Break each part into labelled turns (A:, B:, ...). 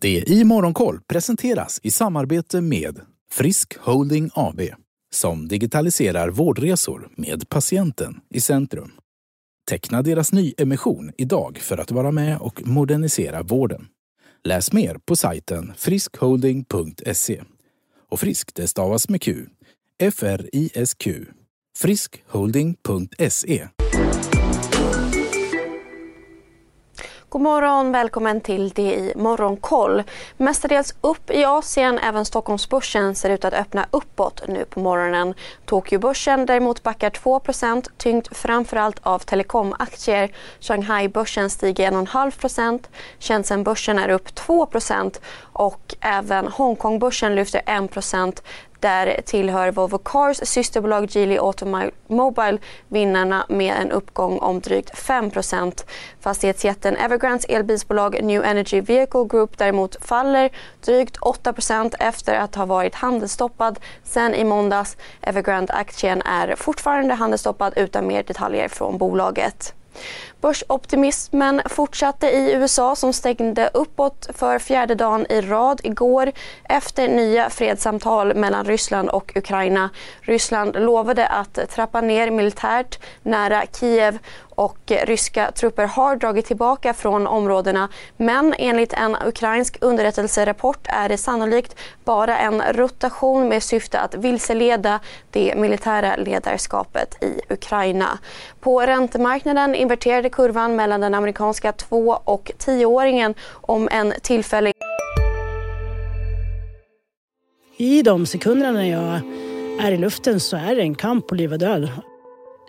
A: Det i Morgonkoll presenteras i samarbete med Frisk Holding AB som digitaliserar vårdresor med patienten i centrum. Teckna deras nyemission idag för att vara med och modernisera vården. Läs mer på sajten friskholding.se. Och frisk det stavas med Q. F-R-I-S-Q. friskholding.se.
B: God morgon, välkommen till det i Morgonkoll. Mestadels upp i Asien, även Stockholmsbörsen ser ut att öppna uppåt nu på morgonen. Tokyobörsen däremot backar 2% tyngt framförallt av telekomaktier. Shanghai-börsen stiger 1,5 Shenzhen-börsen är upp 2% och även Hongkong-börsen lyfter 1 där tillhör Volvo Cars systerbolag Geely Automobile vinnarna med en uppgång om drygt 5% Fastighetsjätten Evergrandes elbilsbolag New Energy Vehicle Group däremot faller drygt 8% efter att ha varit handelsstoppad sen i måndags. Evergrande-aktien är fortfarande handelsstoppad utan mer detaljer från bolaget. Börsoptimismen fortsatte i USA som stängde uppåt för fjärde dagen i rad igår efter nya fredssamtal mellan Ryssland och Ukraina. Ryssland lovade att trappa ner militärt nära Kiev och ryska trupper har dragit tillbaka från områdena men enligt en ukrainsk underrättelserapport är det sannolikt bara en rotation med syfte att vilseleda det militära ledarskapet i Ukraina. På räntemarknaden inverterade kurvan mellan den amerikanska två och tioåringen om en tillfällig...
C: I de sekunderna när jag är i luften så är det en kamp på liv och död.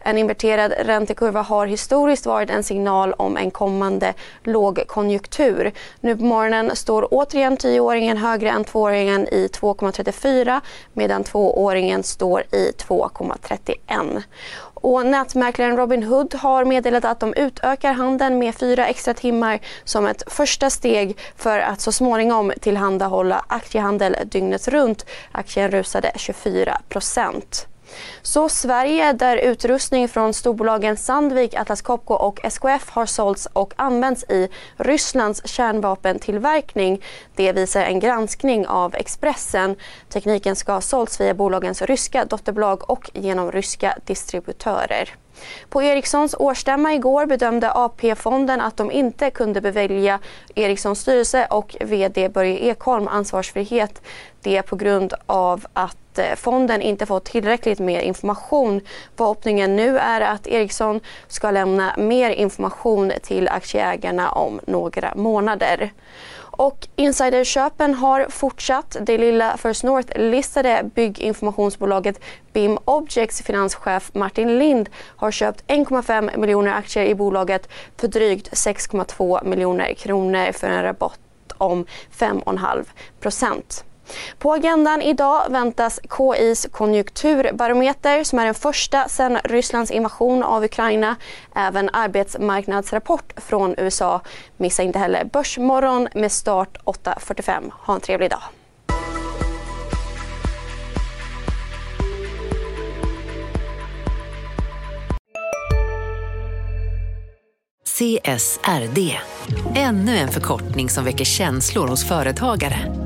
B: En inverterad räntekurva har historiskt varit en signal om en kommande lågkonjunktur. Nu på morgonen står återigen tioåringen högre än tvååringen i 2,34 medan tvååringen står i 2,31. Och nätmäklaren Robinhood har meddelat att de utökar handeln med fyra extra timmar som ett första steg för att så småningom tillhandahålla aktiehandel dygnet runt. Aktien rusade 24 procent. Så Sverige, där utrustning från storbolagen Sandvik, Atlas Copco och SKF har sålts och använts i Rysslands kärnvapentillverkning. Det visar en granskning av Expressen. Tekniken ska ha sålts via bolagens ryska dotterbolag och genom ryska distributörer. På Ericssons årsstämma igår bedömde AP-fonden att de inte kunde bevilja Ericssons styrelse och VD Börje Ekholm ansvarsfrihet. Det på grund av att eh, fonden inte fått tillräckligt med information. Förhoppningen nu är att Ericsson ska lämna mer information till aktieägarna om några månader. Och insiderköpen har fortsatt. Det lilla First North-listade bygginformationsbolaget BIM Objects finanschef Martin Lind har köpt 1,5 miljoner aktier i bolaget för drygt 6,2 miljoner kronor för en rabatt om 5,5 procent. På agendan idag väntas KIs konjunkturbarometer som är den första sedan Rysslands invasion av Ukraina. Även arbetsmarknadsrapport från USA. Missa inte heller Börsmorgon med start 8.45. Ha en trevlig dag.
D: CSRD, ännu en förkortning som väcker känslor hos företagare.